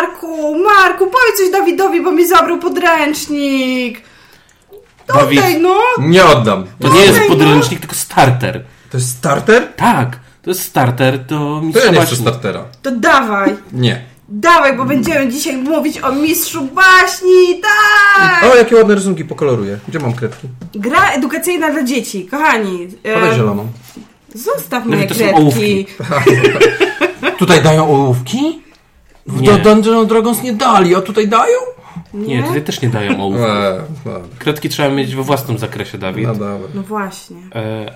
Marku, Marku, powiedz coś Dawidowi, bo mi zabrał podręcznik. Dawid, Oddaj, no. Nie oddam. to nie jest Dawaj, podręcznik, tylko starter. To jest starter? Tak, to jest starter To mistrza ja nie chcę startera. To dawaj. Nie. Dawaj, bo będziemy dzisiaj mówić o mistrzu baśni, tak! O, jakie ładne rysunki pokoloruję. Gdzie mam kredki? Gra edukacyjna dla dzieci, kochani. Podaj zieloną. Zostaw No moje to są kredki. ołówki. Tutaj dają ołówki? W Nie. Do Dungeon Dragons nie dali, a tutaj dają? Nie, tutaj też nie dają ołówków. Eee, dobra. Kredki trzeba mieć we własnym zakresie, Dawid. No dobra. No właśnie. E,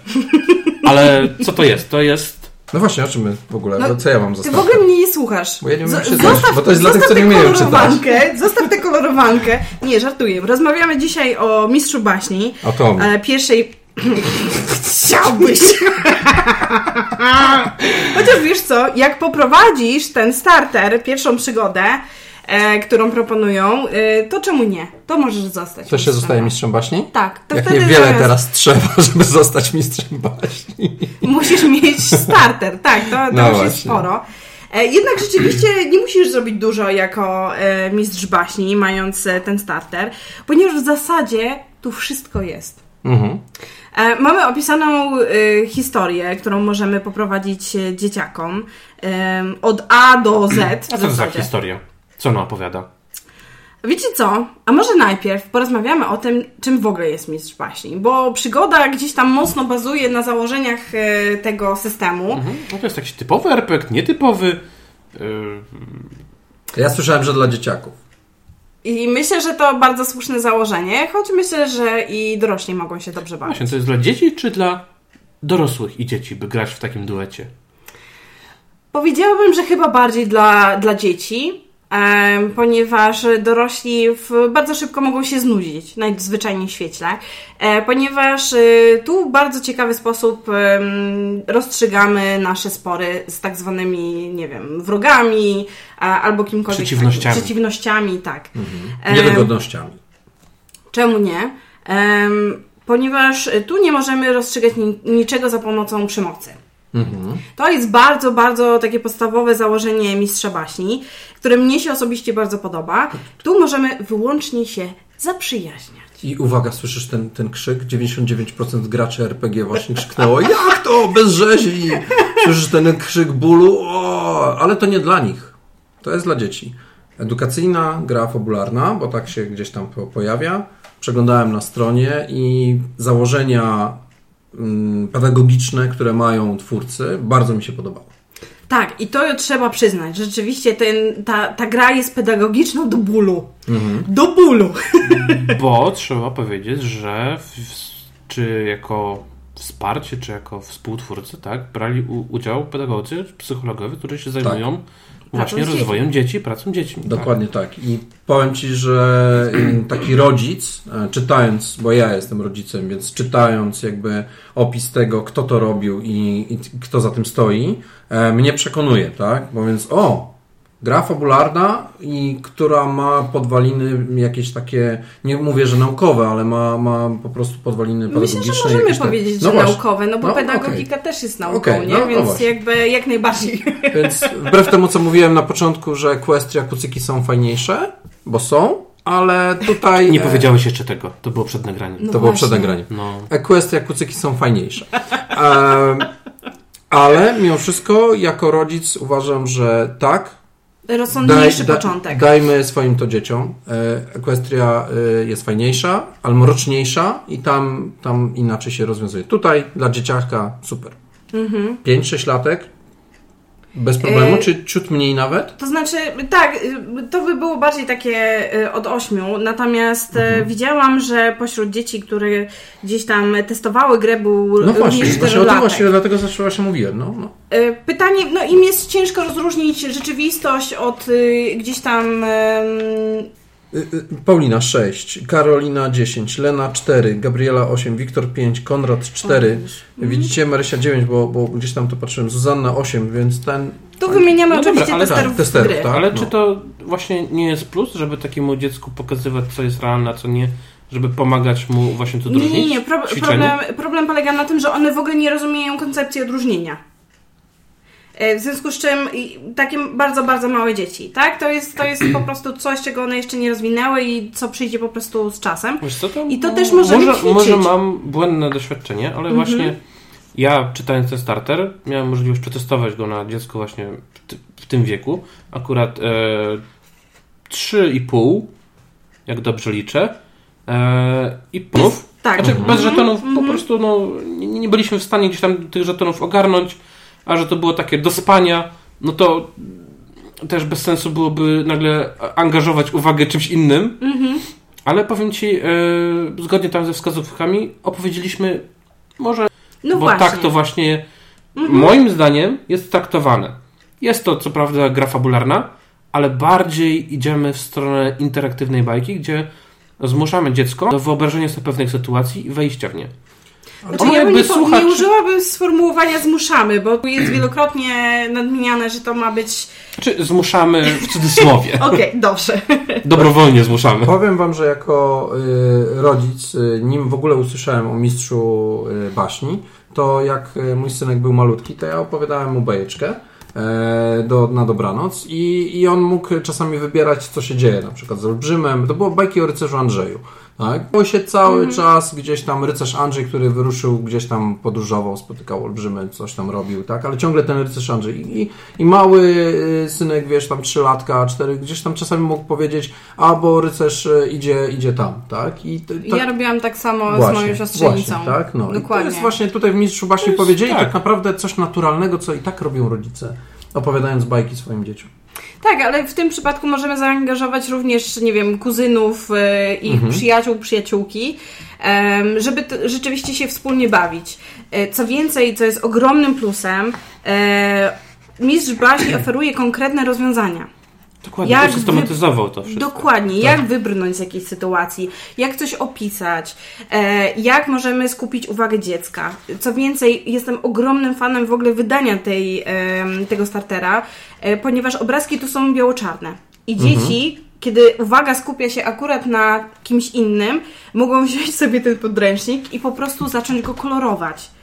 ale co to jest? To jest... No właśnie, o czym my w ogóle? No, co ja mam Ty zostawić? w ogóle mnie nie słuchasz. Bo ja nie umiem Z- czytać, bo to jest dla tych, zostaw co nie tę umieją czytać. kolorowankę, Zostaw tę kolorowankę. Nie, żartuję. Rozmawiamy dzisiaj o mistrzu baśni. O Tom. E, pierwszej... Chciałbyś. Chociaż wiesz co, jak poprowadzisz ten starter, pierwszą przygodę, e, którą proponują, e, to czemu nie? To możesz zostać. To się zostaje mistrzem baśni? Tak. To Jak niewiele zamiast- teraz trzeba, żeby zostać mistrzem baśni. Musisz mieć starter, tak, to, to No już jest sporo. E, Jednak rzeczywiście nie musisz zrobić dużo jako e, mistrz baśni, mając e, ten starter, ponieważ w zasadzie tu wszystko jest. Mhm. E, Mamy opisaną e, historię, którą możemy poprowadzić e, dzieciakom od A do Z. A co to za historia? Co ona opowiada? Wiecie co? A może najpierw porozmawiamy o tym, czym w ogóle jest mistrz baśni, bo przygoda gdzieś tam mocno bazuje na założeniach e, tego systemu. Mhm. No to jest jakiś typowy RPG, nietypowy. Yy, Ja słyszałem, że dla dzieciaków. I myślę, że to bardzo słuszne założenie, choć myślę, że i dorośli mogą się dobrze bawić. właśnie, to jest dla dzieci czy dla dorosłych i dzieci, by grać w takim duecie? Powiedziałabym, że chyba bardziej dla, dla dzieci, ponieważ dorośli w, bardzo szybko mogą się znudzić, najzwyczajniej w świetle, e, ponieważ e, tu w bardzo ciekawy sposób rozstrzygamy nasze spory z tak zwanymi, nie wiem, wrogami albo kimkolwiek. Przeciwnościami. Przeciwnościami, tak. Niedogodnościami. Czemu nie? Ponieważ tu nie możemy rozstrzygać ni- niczego za pomocą przemocy. Mhm. To jest bardzo, bardzo takie podstawowe założenie mistrza baśni, które mnie się osobiście bardzo podoba. Tu możemy wyłącznie się zaprzyjaźniać. I uwaga, słyszysz ten, ten krzyk? 99% graczy RPG właśnie krzyknęło Jak to? Bez rzezi! Słyszysz ten krzyk bólu? O, ale to nie dla nich. To jest dla dzieci. Edukacyjna gra fabularna, bo tak się gdzieś tam po- pojawia. Przeglądałem na stronie i założenia pedagogiczne, które mają twórcy, bardzo mi się podobało. Tak, i to trzeba przyznać. Rzeczywiście ten, ta, ta gra jest pedagogiczna do bólu. Do bólu. Bo trzeba powiedzieć, że w, czy jako wsparcie, czy jako współtwórcy, tak, brali u, udział pedagodzy, psychologowie, którzy się zajmują właśnie rozwojem dzieci, pracą dziećmi. tak. Dokładnie tak. I powiem Ci, że taki rodzic, e, czytając, bo ja jestem rodzicem, więc czytając jakby opis tego, kto to robił i, i kto za tym stoi, e, mnie przekonuje, tak? Bo więc, o, gra fabularna i która ma podwaliny jakieś takie, nie mówię, że naukowe, ale ma, ma po prostu podwaliny Myślę, pedagogiczne. że możemy tak- powiedzieć, No że właśnie. naukowe, no bo No, pedagogika też jest nauką, Okej, nie? no, no Więc właśnie. jakby jak najbardziej. Więc wbrew temu, co mówiłem na początku, że Equestria kucyki są fajniejsze, bo są, ale tutaj... Nie e, powiedziałeś jeszcze tego, to było przed nagraniem. No To było przed właśnie. nagraniem. No. Equestria kucyki są fajniejsze. Em, ale mimo wszystko, jako rodzic uważam, że tak. Rozsądniejszy da- początek. Dajmy swoim to dzieciom. Equestria e, jest fajniejsza, ale mroczniejsza i tam, tam inaczej się rozwiązuje. Tutaj dla dzieciaka super. Mhm. 5-6 latek bez problemu, E, czy ciut mniej nawet? To znaczy, tak, y, to by było bardziej takie y, od ośmiu, natomiast y, Mhm. widziałam, że pośród dzieci, które gdzieś tam testowały grę, był No właśnie, właśnie o tym właśnie, dlatego zaczęła się mówiłem. No, no. Y, Pytanie, no im jest ciężko rozróżnić rzeczywistość od y, gdzieś tam... Y, y, Paulina 6, Karolina 10, Lena 4, Gabriela 8, Wiktor 5, Konrad 4. Widzicie, Marysia 9, bo, bo gdzieś tam to patrzyłem, Zuzanna 8, więc ten. Tu wymieniamy No oczywiście dobra, ale testerów tak, testerów, gry. tak. Ale no. czy to właśnie nie jest plus, żeby takiemu dziecku pokazywać, co jest realne, a co nie, żeby pomagać mu właśnie to Nie, odróżnić nie, nie. Pro, problem, problem polega na tym, że one w ogóle nie rozumieją koncepcji odróżnienia. E, w związku z czym takie bardzo, bardzo małe dzieci, tak? To jest, to jest po prostu coś, czego one jeszcze nie rozwinęły i co przyjdzie po prostu z czasem. Co, to, I to też możemy może, ćwiczyć. może mam błędne doświadczenie, ale mhm. właśnie ja czytając ten starter miałem możliwość przetestować go na dziecko właśnie w, w tym wieku. Akurat e, 3,5 jak dobrze liczę. E, I punów. Tak. Znaczy, mhm. bez żetonów po mhm. prostu no, nie, nie byliśmy w stanie gdzieś tam tych żetonów ogarnąć a że to było takie do spania, no to też bez sensu byłoby nagle angażować uwagę czymś innym. Mhm. Ale powiem Ci, yy, zgodnie tam ze wskazówkami, opowiedzieliśmy może, no bo właśnie. tak to właśnie mhm. moim zdaniem jest traktowane. Jest to co prawda gra fabularna, ale bardziej idziemy w stronę interaktywnej bajki, gdzie zmuszamy dziecko do wyobrażenia sobie pewnych sytuacji i wejścia w nie. Znaczy, ja bym nie, słuchacz... nie użyłabym sformułowania zmuszamy, bo jest wielokrotnie nadmieniane, że to ma być... Znaczy zmuszamy w cudzysłowie. Okej, okay, dobrze. Dobrowolnie zmuszamy. Powiem wam, że jako y, rodzic, y, nim w ogóle usłyszałem o mistrzu y, baśni, to jak mój synek był malutki, to ja opowiadałem mu bajeczkę e, do, na dobranoc i, i on mógł czasami wybierać, co się dzieje, na przykład z olbrzymem. To było bajki o rycerzu Andrzeju. Tak? Bo się cały mm. czas gdzieś tam rycerz Andrzej, który wyruszył, gdzieś tam podróżował, spotykał olbrzymy, coś tam robił, tak? Ale ciągle ten rycerz Andrzej. I, i mały y, synek, wiesz, tam trzylatka, cztery, gdzieś tam czasami mógł powiedzieć, a bo rycerz y, idzie, idzie tam, tak? I tak... Ja robiłam tak samo właśnie, z moją siostrzenicą. Właśnie, tak? No. Dokładnie. I to jest właśnie tutaj w Mistrzu właśnie powiedzieli tak. tak naprawdę coś naturalnego, co i tak robią rodzice, opowiadając bajki swoim dzieciom. Tak, ale w tym przypadku możemy zaangażować również, nie wiem, kuzynów, e, ich mhm. przyjaciół, przyjaciółki, żeby rzeczywiście się wspólnie bawić. E, co więcej, co jest ogromnym plusem, e, Mistrz Baśni oferuje konkretne rozwiązania. Dokładnie, jak systematyzował to wszystko. Dokładnie, tak. jak wybrnąć z jakiejś sytuacji, jak coś opisać, e, jak możemy skupić uwagę dziecka. Co więcej, jestem ogromnym fanem w ogóle wydania tej, tego startera, e, ponieważ obrazki tu są biało-czarne. I mhm. dzieci, kiedy uwaga skupia się akurat na kimś innym, mogą wziąć sobie ten podręcznik i po prostu zacząć go kolorować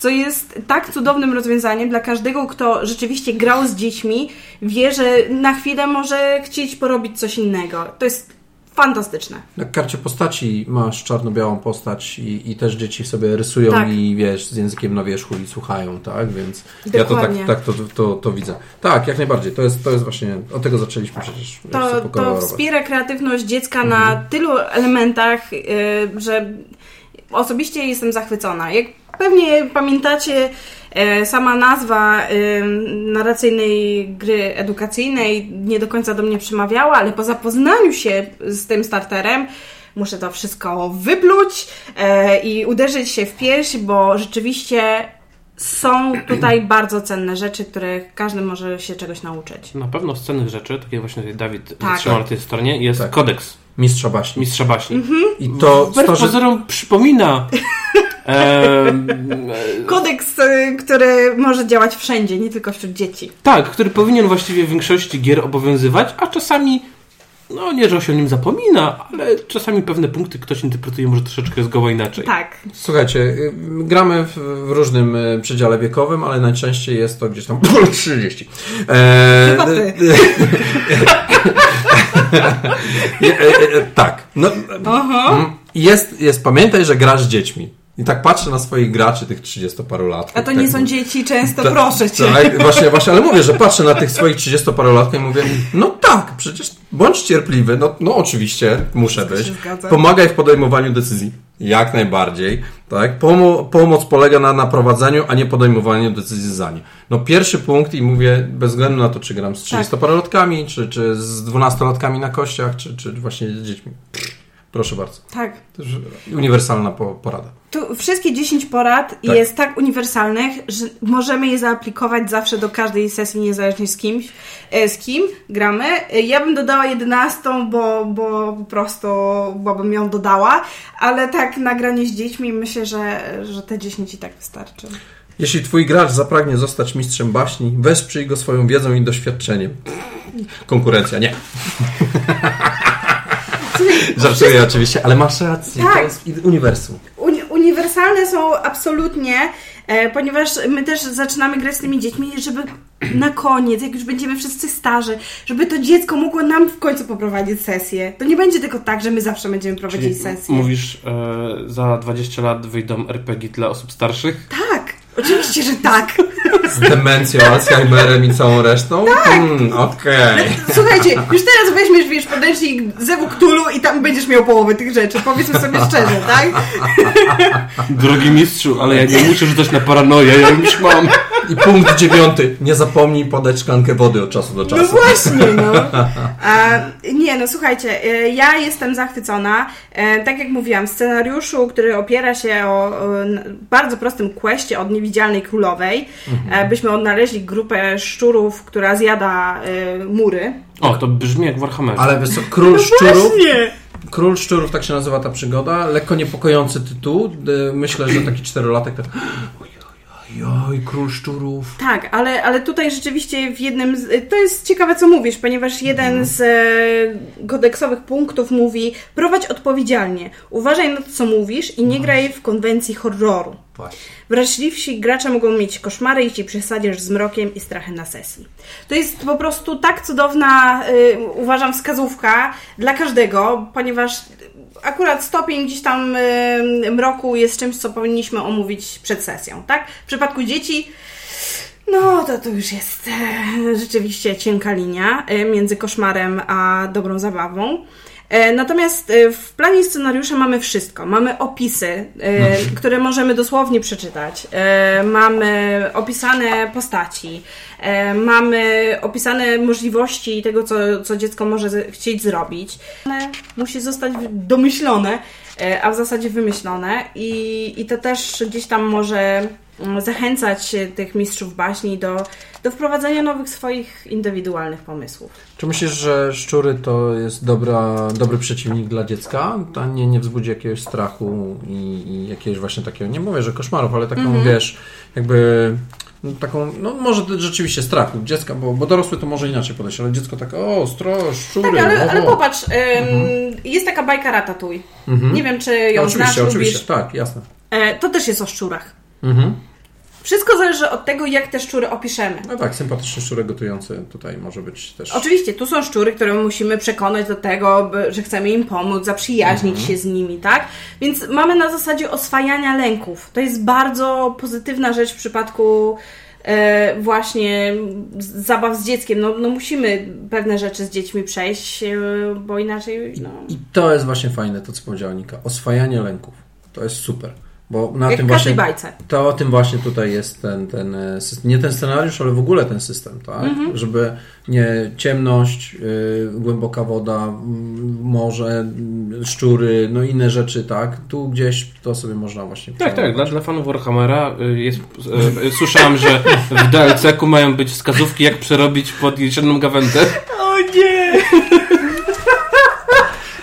co jest tak cudownym rozwiązaniem dla każdego, kto rzeczywiście grał z dziećmi, wie, że na chwilę może chcieć porobić coś innego. To jest fantastyczne. Na karcie postaci masz czarno-białą postać i, i też dzieci sobie rysują tak. i wiesz, z językiem na wierzchu i słuchają, tak? Więc Dokładnie. ja to tak, tak to, to, to, widzę. Tak, jak najbardziej. To jest, to jest właśnie, od tego zaczęliśmy przecież. To, to wspiera kreatywność dziecka mhm. na tylu elementach, yy, że osobiście jestem zachwycona. Jak pewnie pamiętacie, e, sama nazwa e, narracyjnej gry edukacyjnej nie do końca do mnie przemawiała, ale po zapoznaniu się z tym starterem muszę to wszystko wypluć e, i uderzyć się w pierś, bo rzeczywiście są tutaj bardzo cenne rzeczy, które każdy może się czegoś nauczyć. Na pewno z cennych rzeczy, tak jak właśnie Dawid tak. trzymał na tej stronie, jest tak. kodeks. Mistrza baśni. Mistrza baśni. Mhm. I to... Wbrew to, że... pozorom przypomina Kodeks, y, który może działać wszędzie, nie tylko wśród dzieci. Tak, który powinien właściwie w większości gier obowiązywać, a czasami no nie, że się o nim zapomina, ale czasami pewne punkty ktoś interpretuje może troszeczkę zgoła inaczej. Tak. Słuchajcie, y, gramy w, w różnym y, przedziale wiekowym, ale najczęściej jest to gdzieś tam 30. Eee, Chyba ty. E, e, tak. No, Aha. Jest, jest, pamiętaj, że grasz z dziećmi. I tak patrzę na swoich graczy, tych 30 lat. A to nie tak są dzieci często, ta, proszę cię. Tak, właśnie, właśnie, ale mówię, że patrzę na tych swoich 30 lat i mówię, no tak, przecież bądź cierpliwy, no, no oczywiście, muszę być. Pomagaj w podejmowaniu decyzji. Jak najbardziej, tak? Pomo pomoc polega na naprowadzeniu, a nie podejmowaniu decyzji za nie. No pierwszy punkt i mówię, bez względu na to, czy gram z 30-parolatkami, czy, czy z 12-latkami na kościach, czy, czy właśnie z dziećmi. Proszę bardzo. Tak. To jest uniwersalna porada. Tu wszystkie 10 porad tak. jest tak uniwersalnych, że możemy je zaaplikować zawsze do każdej sesji, niezależnie z kimś, e, z kim gramy. E, ja bym dodała 11, bo, bo po prostu, bo bym ją dodała, ale tak nagranie z dziećmi myślę, że, że te 10 i tak wystarczy. Jeśli twój gracz zapragnie zostać mistrzem baśni, wesprzyj go swoją wiedzą i doświadczeniem. Konkurencja, nie. Żartuję wszystko... oczywiście, ale masz rację, tak. to jest uniwersum. Uni uniwersalne są absolutnie e, ponieważ my też zaczynamy grać z tymi dziećmi, żeby na koniec, jak już będziemy wszyscy starzy, żeby to dziecko mogło nam w końcu poprowadzić sesję. To nie będzie tylko tak, że my zawsze będziemy prowadzić Czyli sesję. Mówisz, e, za 20 lat wyjdą RPG dla osób starszych? Tak, oczywiście, że tak. Z demencją, Alzheimerem i całą resztą? Tak. Hmm, Okej. Słuchajcie, już teraz weźmiesz, wiesz, podręcznik Zewu Cthulhu i tam będziesz miał połowę tych rzeczy. Powiedzmy sobie szczerze, tak? Drogi mistrzu, ale ja nie muszę rzucać na paranoję, ja już mam. I punkt dziewiąty. Nie zapomnij podać szklankę wody od czasu do No czasu. właśnie, no. A, nie, no słuchajcie, e, ja jestem zachwycona. E, Tak jak mówiłam, w scenariuszu, który opiera się o, bardzo prostym questie od niewidzialnej królowej, e, byśmy odnaleźli grupę szczurów, która zjada e, mury. O, to brzmi jak w Warhammerze. Ale wiesz co, Król Szczurów, Nie! Król Szczurów, tak się nazywa ta przygoda, lekko niepokojący tytuł. Y, Myślę, że taki czterolatek tak... Ojoj, Król Szczurów. Tak, ale, ale tutaj rzeczywiście w jednym z, To jest ciekawe, co mówisz, ponieważ jeden z e, kodeksowych punktów mówi prowadź odpowiedzialnie, uważaj na to, co mówisz i nie graj w konwencji horroru. Właśnie. Wrażliwsi gracze mogą mieć koszmary, jeśli przesadzisz z mrokiem i strachem na sesji. To jest po prostu tak cudowna, y, uważam, wskazówka dla każdego, ponieważ akurat stopień gdzieś tam mroku jest czymś, co powinniśmy omówić przed sesją, tak? W przypadku dzieci no, to to już jest e, rzeczywiście cienka linia e, między koszmarem a dobrą zabawą. E, Natomiast e, w planie scenariusza mamy wszystko. Mamy opisy, e, które możemy dosłownie przeczytać. Mamy opisane postaci. Mamy opisane możliwości tego, co, co dziecko może chcieć zrobić. One musi zostać domyślone, a w zasadzie wymyślone. I, i to też gdzieś tam może mm, zachęcać tych mistrzów baśni do, do wprowadzenia nowych swoich indywidualnych pomysłów. Czy myślisz, że szczury to jest dobra, dobry przeciwnik dla dziecka? To nie, nie wzbudzi jakiegoś strachu i, i jakiegoś właśnie takiego, nie mówię, że koszmarów, ale taką, Mhm. wiesz, jakby taką, no może rzeczywiście strachu dziecka, bo, bo dorosły to może inaczej podejść, ale dziecko tak, o, stro, szczury, Tak, ale, ale popatrz, ym, jest taka bajka Ratatouille. Mhm. Nie wiem, czy No, ją oczywiście, znasz, oczywiście, lubisz. tak, jasne. E, to też jest o szczurach. Mhm. Wszystko zależy od tego, jak te szczury opiszemy. No tak, sympatyczny szczurek gotujący tutaj może być też. Oczywiście, tu są szczury, które musimy przekonać do tego, że chcemy im pomóc, zaprzyjaźnić Mhm. się z nimi, tak? Więc mamy na zasadzie oswajania lęków. To jest bardzo pozytywna rzecz w przypadku e, właśnie zabaw z dzieckiem. No, no musimy pewne rzeczy z dziećmi przejść, e, bo inaczej, no... I to jest właśnie fajne, to co powiedziała Nika. Oswajanie lęków. To jest super. Bo na Jak tym w każdej właśnie. bajce. To o tym właśnie tutaj jest ten, ten e, system. Nie ten scenariusz, ale w ogóle ten system, tak? Mhm. Żeby nie ciemność, y, głęboka woda, morze, szczury, no inne rzeczy, tak? Tu gdzieś to sobie można właśnie. Tak, tak, dla, dla fanów Warhammera y, jest, y, y, słyszałem, że w DLC-ku mają być wskazówki, jak przerobić pod jesienną gawędę. O nie!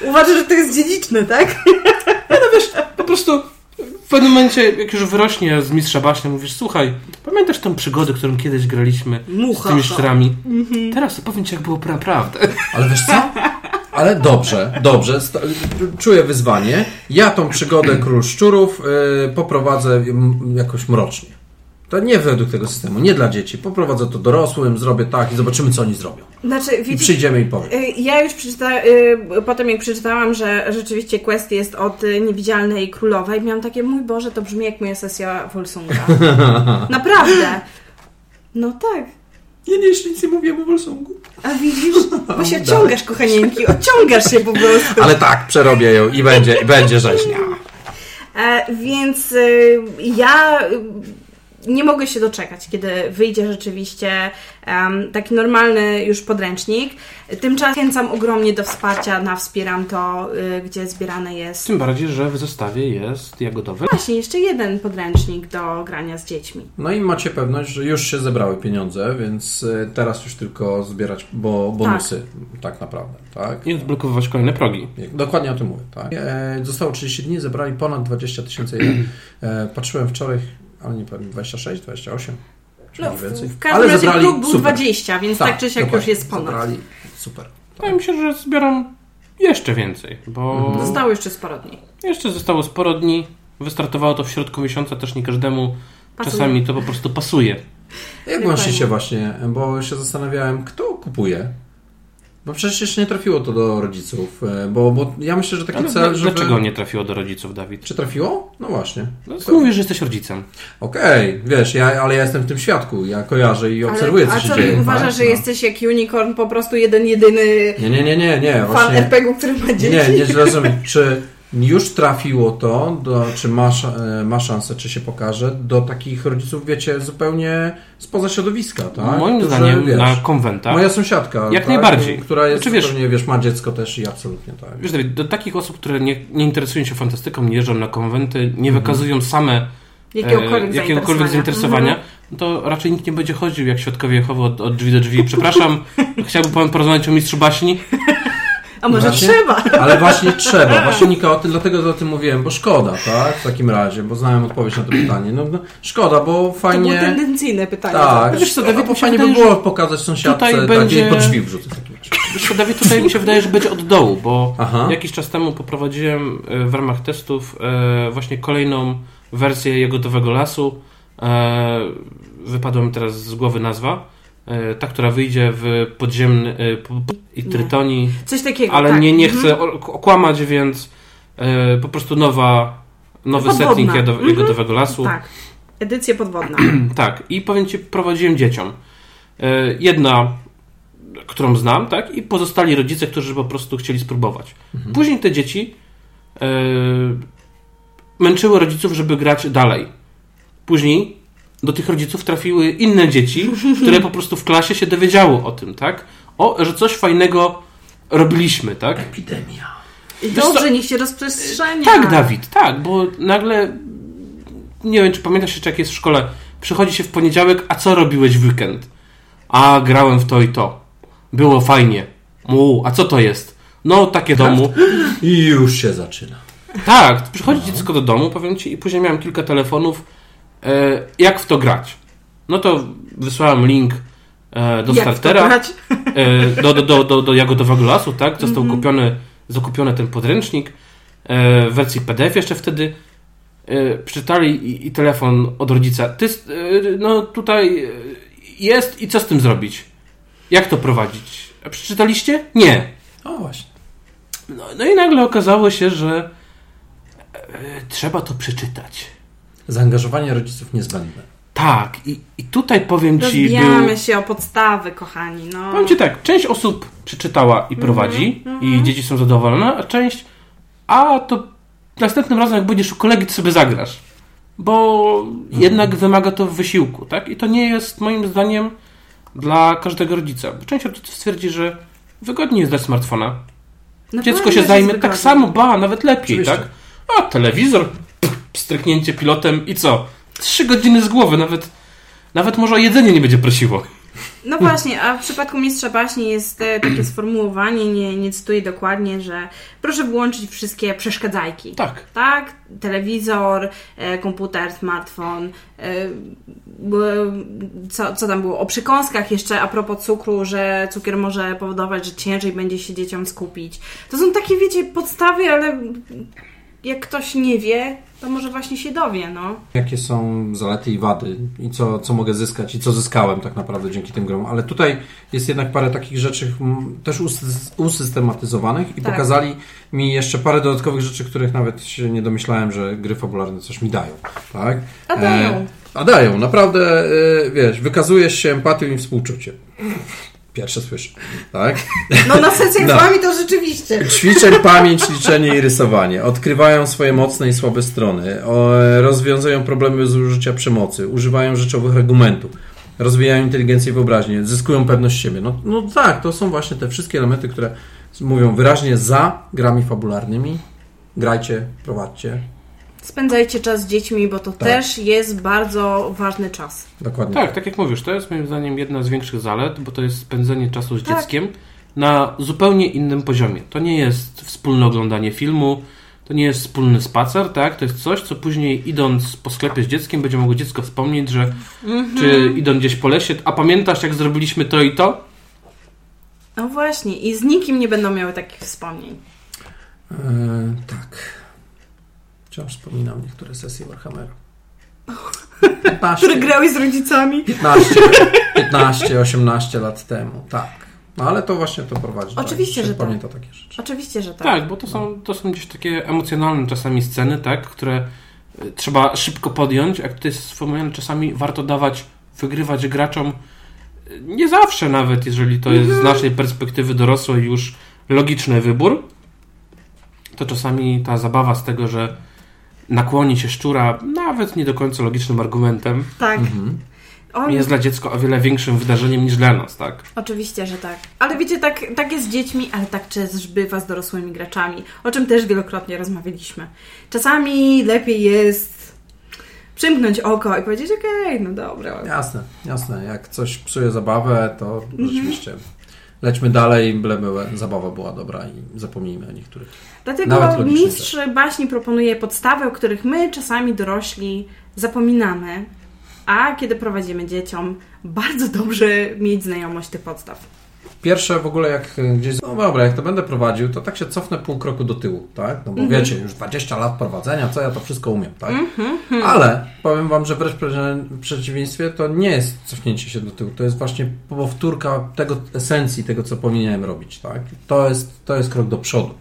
Uważasz, że to jest dziedziczne, tak? Po prostu w pewnym momencie, jak już wyrośnie z mistrza baśni, mówisz, słuchaj, pamiętasz tą przygodę, którą kiedyś graliśmy z Mucha. tymi szczurami? Teraz opowiem ci, jak było naprawdę. Ale wiesz co? Ale dobrze, dobrze. Czuję wyzwanie. Ja tą przygodę Król Szczurów y, poprowadzę jakoś mrocznie. To nie według tego systemu, nie dla dzieci. Poprowadzę to dorosłym, zrobię tak i zobaczymy, co oni zrobią. Znaczy, I wiecie, przyjdziemy i powiem. Y, Ja już przeczytałam, y, potem jak przeczytałam, że rzeczywiście quest jest od y, niewidzialnej królowej, miałam takie, mój Boże, to brzmi jak moja sesja Wolsunga. Naprawdę. No tak. Ja nie, jeszcze nic nie mówiłem o Wolsungu. A widzisz? Bo się odciągasz, kochanieńki, odciągasz się po prostu. Ale tak, przerobię ją i będzie, i będzie rzeźnia. E, więc y, ja nie mogę się doczekać, kiedy wyjdzie rzeczywiście em, taki normalny już podręcznik. Tymczasem zachęcam ogromnie do wsparcia na Wspieram to, y, gdzie zbierane jest Tym bardziej, że w zestawie jest jagodowy. właśnie jeszcze jeden podręcznik do grania z dziećmi. No i macie pewność, że już się zebrały pieniądze, więc y, teraz już tylko zbierać bo, bonusy tak, naprawdę, tak? I odblokowywać kolejne progi. Dokładnie o tym mówię, tak? E, zostało 30 dni, zebrali ponad 20 tysięcy jeden. E, patrzyłem wczoraj, ale nie pamiętam, 26, 28, czy No, więcej. w każdym razie próg był super. 20, więc tak, czy siak już jest ponad. Zebrali, super. Wydaje mi się, że zbieram jeszcze więcej, bo Zostało jeszcze sporo dni. jeszcze zostało sporo dni. Wystartowało to w środku miesiąca, też nie każdemu Pasuje. czasami to po prostu pasuje. Jak łączycie właśnie, bo się zastanawiałem, kto kupuje? Bo przecież jeszcze nie trafiło to do rodziców, e, bo, bo ja myślę, że taki Ale cel, żeby... Dlaczego nie trafiło do rodziców, Dawid? Czy trafiło? No właśnie. No, mówisz, że jesteś rodzicem. Okej, wiesz, ja, ale ja jestem w tym świadku, ja kojarzę i obserwuję, Ale, co a się co, dzieje. uważasz, tak? że No. jesteś jak unicorn, po prostu jeden, jedyny Nie, nie, nie, nie, nie, fan właśnie... RPG-u, który ma dzieci? Nie, nie zrozumiem. Czy już trafiło to, do, czy ma, e, ma szansę, czy się pokaże, do takich rodziców, wiecie, zupełnie spoza środowiska, tak? Moim Którzy, zdaniem wiesz, na konwentach. Moja sąsiadka, Jak tak? najbardziej. która jest Znaczy, wiesz- zupełnie, wiesz, ma dziecko też i absolutnie tak. Wiesz, Dawid, do takich osób, które nie, nie interesują się fantastyką, nie jeżdżą na konwenty, Mhm. nie wykazują same Jakiegokolwiek, e, jakiegokolwiek zainteresowania, Mhm. no to raczej nikt nie będzie chodził jak świadkowie Jehowy od, od drzwi do drzwi. Przepraszam, chciałby pan porozmawiać o mistrzu baśni? A może Właśnie? trzeba? Ale właśnie trzeba, właśnie Nika, o tym, dlatego o tym mówiłem, bo szkoda, tak? W takim razie, bo znałem odpowiedź na to pytanie. No, no szkoda, bo To było fajnie... tendencyjne pytanie. Tak, Wiesz co, Dawid, bo fajnie by wydaje, było pokazać sąsiadce, tutaj tak, będzie- pod drzwi wrzucę. Wiesz co, Dawid, tutaj mi się wydaje, że będzie od dołu, bo Aha. jakiś czas temu poprowadziłem e, w ramach testów e, właśnie kolejną wersję Jagodowego Lasu. E, Wypadła mi teraz z głowy nazwa. E, Ta, która wyjdzie w podziemny e, i Nie. Trytonii, Coś takiego, ale tak. nie, nie Mhm. chcę o- okłamać, więc e, po prostu nowa, nowy Podwodna. setting Jado- Mhm. Jagodowego Lasu. Tak. Edycja podwodna. Tak, i powiem Ci, prowadziłem dzieciom. E, Jedna, którą znam, tak, i pozostali rodzice, którzy po prostu chcieli spróbować. Później te dzieci e, męczyły rodziców, żeby grać dalej. Później do tych rodziców trafiły inne dzieci, które po prostu w klasie się dowiedziały o tym, tak? O, że coś fajnego robiliśmy, tak? Epidemia. I Wiesz co? dobrze, niech się rozprzestrzenia. Tak, Dawid, tak, bo nagle nie wiem, czy pamiętasz jeszcze, jak jest w szkole. Przychodzi się w poniedziałek, a co robiłeś w weekend? A, grałem w to i to. Było fajnie. Mu, a co to jest? No, takie domu. I już się zaczyna. Tak, przychodzi dziecko do domu, powiem ci, i później miałem kilka telefonów, jak w to grać. No to wysłałem link e, do Jak startera, grać? e, do, do, do, do, do Jagodowego Lasu, tak? Został kupiony, zakupiony ten podręcznik e, w wersji PDF jeszcze wtedy. E, przeczytali i, i telefon od rodzica. Ty, e, no tutaj e, jest i co z tym zrobić? Jak to prowadzić? A przeczytaliście? Nie. O właśnie. No, no i nagle okazało się, że e, trzeba to przeczytać. Zaangażowanie rodziców niezbędne. Tak, i, i tutaj powiem ci, był, Rozbijamy się o podstawy, kochani. No. Powiem Ci tak, część osób przeczytała i prowadzi i dzieci są zadowolone, a część a to następnym razem jak będziesz u kolegi, to sobie zagrasz. Bo jednak wymaga to wysiłku, tak? I to nie jest moim zdaniem dla każdego rodzica. Bo część rodziców stwierdzi, że wygodniej jest dać smartfona. Na Dziecko się zajmie tak samo, ba, nawet lepiej, Oczywiście. tak? A telewizor, stryknięcie pilotem i co? Trzy godziny z głowy, nawet, nawet może o jedzenie nie będzie prosiło. No właśnie, a w przypadku Mistrza Baśni jest e, takie sformułowanie, nie, nie cytuję dokładnie, że proszę wyłączyć wszystkie przeszkadzajki. Tak. Tak, telewizor, e, komputer, smartfon, e, co, co tam było? O przekąskach jeszcze a propos cukru, że cukier może powodować, że ciężej będzie się dzieciom skupić. To są takie, wiecie, podstawy, ale jak ktoś nie wie, to może właśnie się dowie, no. Jakie są zalety i wady i co, co mogę zyskać i co zyskałem tak naprawdę dzięki tym grom. Ale tutaj jest jednak parę takich rzeczy też usys- usystematyzowanych i Tak. pokazali mi jeszcze parę dodatkowych rzeczy, których nawet się nie domyślałem, że gry fabularne coś mi dają. Tak? A dają. E, a dają. Naprawdę, e, wiesz, wykazujesz się empatią i współczuciem. Pierwsze słyszę. Tak? No na sesjach No. z wami to rzeczywiście. Ćwiczeń pamięć, liczenie i rysowanie. Odkrywają swoje mocne i słabe strony. Rozwiązują problemy z użycia przemocy. Używają rzeczowych argumentów. Rozwijają inteligencję i wyobraźnię. Zyskują pewność siebie. No, no tak, to są właśnie te wszystkie elementy, które mówią wyraźnie za grami fabularnymi. Grajcie, prowadźcie. Spędzajcie czas z dziećmi, bo to Tak. też jest bardzo ważny czas. Dokładnie. Tak, tak jak mówisz, to jest moim zdaniem jedna z większych zalet, bo to jest spędzenie czasu z Tak. dzieckiem na zupełnie innym poziomie. To nie jest wspólne oglądanie filmu, to nie jest wspólny spacer, tak? To jest coś, co później idąc po sklepie z dzieckiem będzie mogło dziecko wspomnieć, że Mhm. czy idąc gdzieś po lesie, a pamiętasz jak zrobiliśmy to i to? No właśnie, i z nikim nie będą miały takich wspomnień. E, tak. Wciąż wspominam niektóre sesje Warhammera. 15, Który grałeś z rodzicami. 15, 15, 18 lat temu, tak. No ale to właśnie to prowadzi. do- Oczywiście, się że tak. pamięta takie rzeczy. Oczywiście, że tak. Tak, bo to są, to są gdzieś takie emocjonalne czasami sceny, tak, które y, trzeba szybko podjąć, jak to jest wspomniane, czasami warto dawać, wygrywać graczom nie zawsze nawet, jeżeli to jest z naszej perspektywy dorosłej już logiczny wybór, to czasami ta zabawa z tego, że nakłoni się szczura nawet nie do końca logicznym argumentem, Tak. Mhm. On, jest dla dziecka o wiele większym wydarzeniem niż dla nas, tak? Oczywiście, że tak. Ale wiecie, tak, tak jest z dziećmi, ale tak też bywa z dorosłymi graczami, o czym też wielokrotnie rozmawialiśmy. Czasami lepiej jest przymknąć oko i powiedzieć, okej, no dobra. Jasne, jasne. Jak coś psuje zabawę, to Mhm. rzeczywiście lećmy dalej, byleby zabawa była dobra i zapomnijmy o niektórych. Dlatego mistrz baśni proponuje podstawy, o których my czasami dorośli zapominamy, a kiedy prowadzimy dzieciom, bardzo dobrze mieć znajomość tych podstaw. Pierwsze w ogóle jak y, gdzieś, no dobra, jak to będę prowadził, to tak się cofnę pół kroku do tyłu, tak? No bo Mhm. wiecie, już 20 lat prowadzenia, co ja to wszystko umiem, tak? Ale powiem Wam, że wręcz w przeciwieństwie to nie jest cofnięcie się do tyłu, to jest właśnie powtórka tego esencji, tego co powinienem robić, tak? To jest, to jest krok do przodu.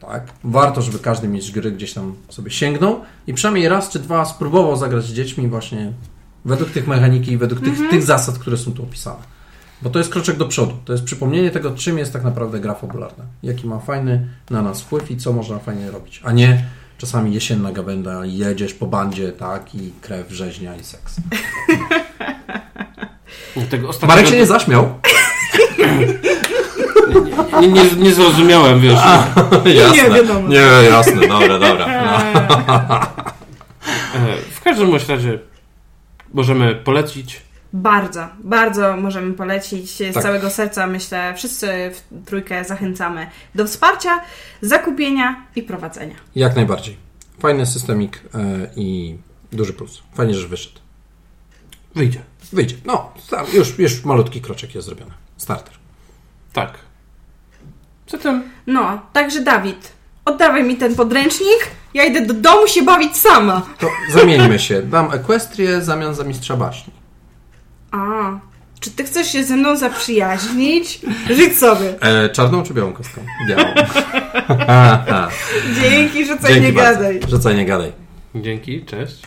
Tak? Warto, żeby każdy mistrz gry gdzieś tam sobie sięgnął i przynajmniej raz czy dwa spróbował zagrać z dziećmi właśnie według tych mechaniki i według tych, tych zasad, które są tu opisane. Bo to jest kroczek do przodu. To jest przypomnienie tego, czym jest tak naprawdę gra fabularna. Jaki ma fajny na nas wpływ i co można fajnie robić. A nie czasami jesienna gawenda i jedziesz po bandzie, tak, i krew, rzeźnia i seks. Tego ostatniego Marek się nie zaśmiał. nie, nie, nie zrozumiałem, wiesz. jasne. wiadomo. Nie, jasne, dobra, dobra. E, W każdym razie możemy polecić. Bardzo, bardzo możemy polecić z Tak. całego serca. Myślę, wszyscy w trójkę zachęcamy do wsparcia, zakupienia i prowadzenia. Jak najbardziej. Fajny systemik e, i duży plus. Fajnie, że wyszedł. Wyjdzie. Wyjdzie. No, tam już, już malutki kroczek jest zrobiony. Starter. Tak. Zatem No, także Dawid, oddawaj mi ten podręcznik. Ja idę do domu się bawić sama. To zamieńmy się. Dam Equestrię w zamian za mistrza baśni. A, czy ty chcesz się ze mną zaprzyjaźnić? Życz sobie. E, czarną czy białą kostką? Białą. Dzięki, że co Dzięki nie bardzo. gadaj. Rzucaj, nie gadaj. dzięki, cześć.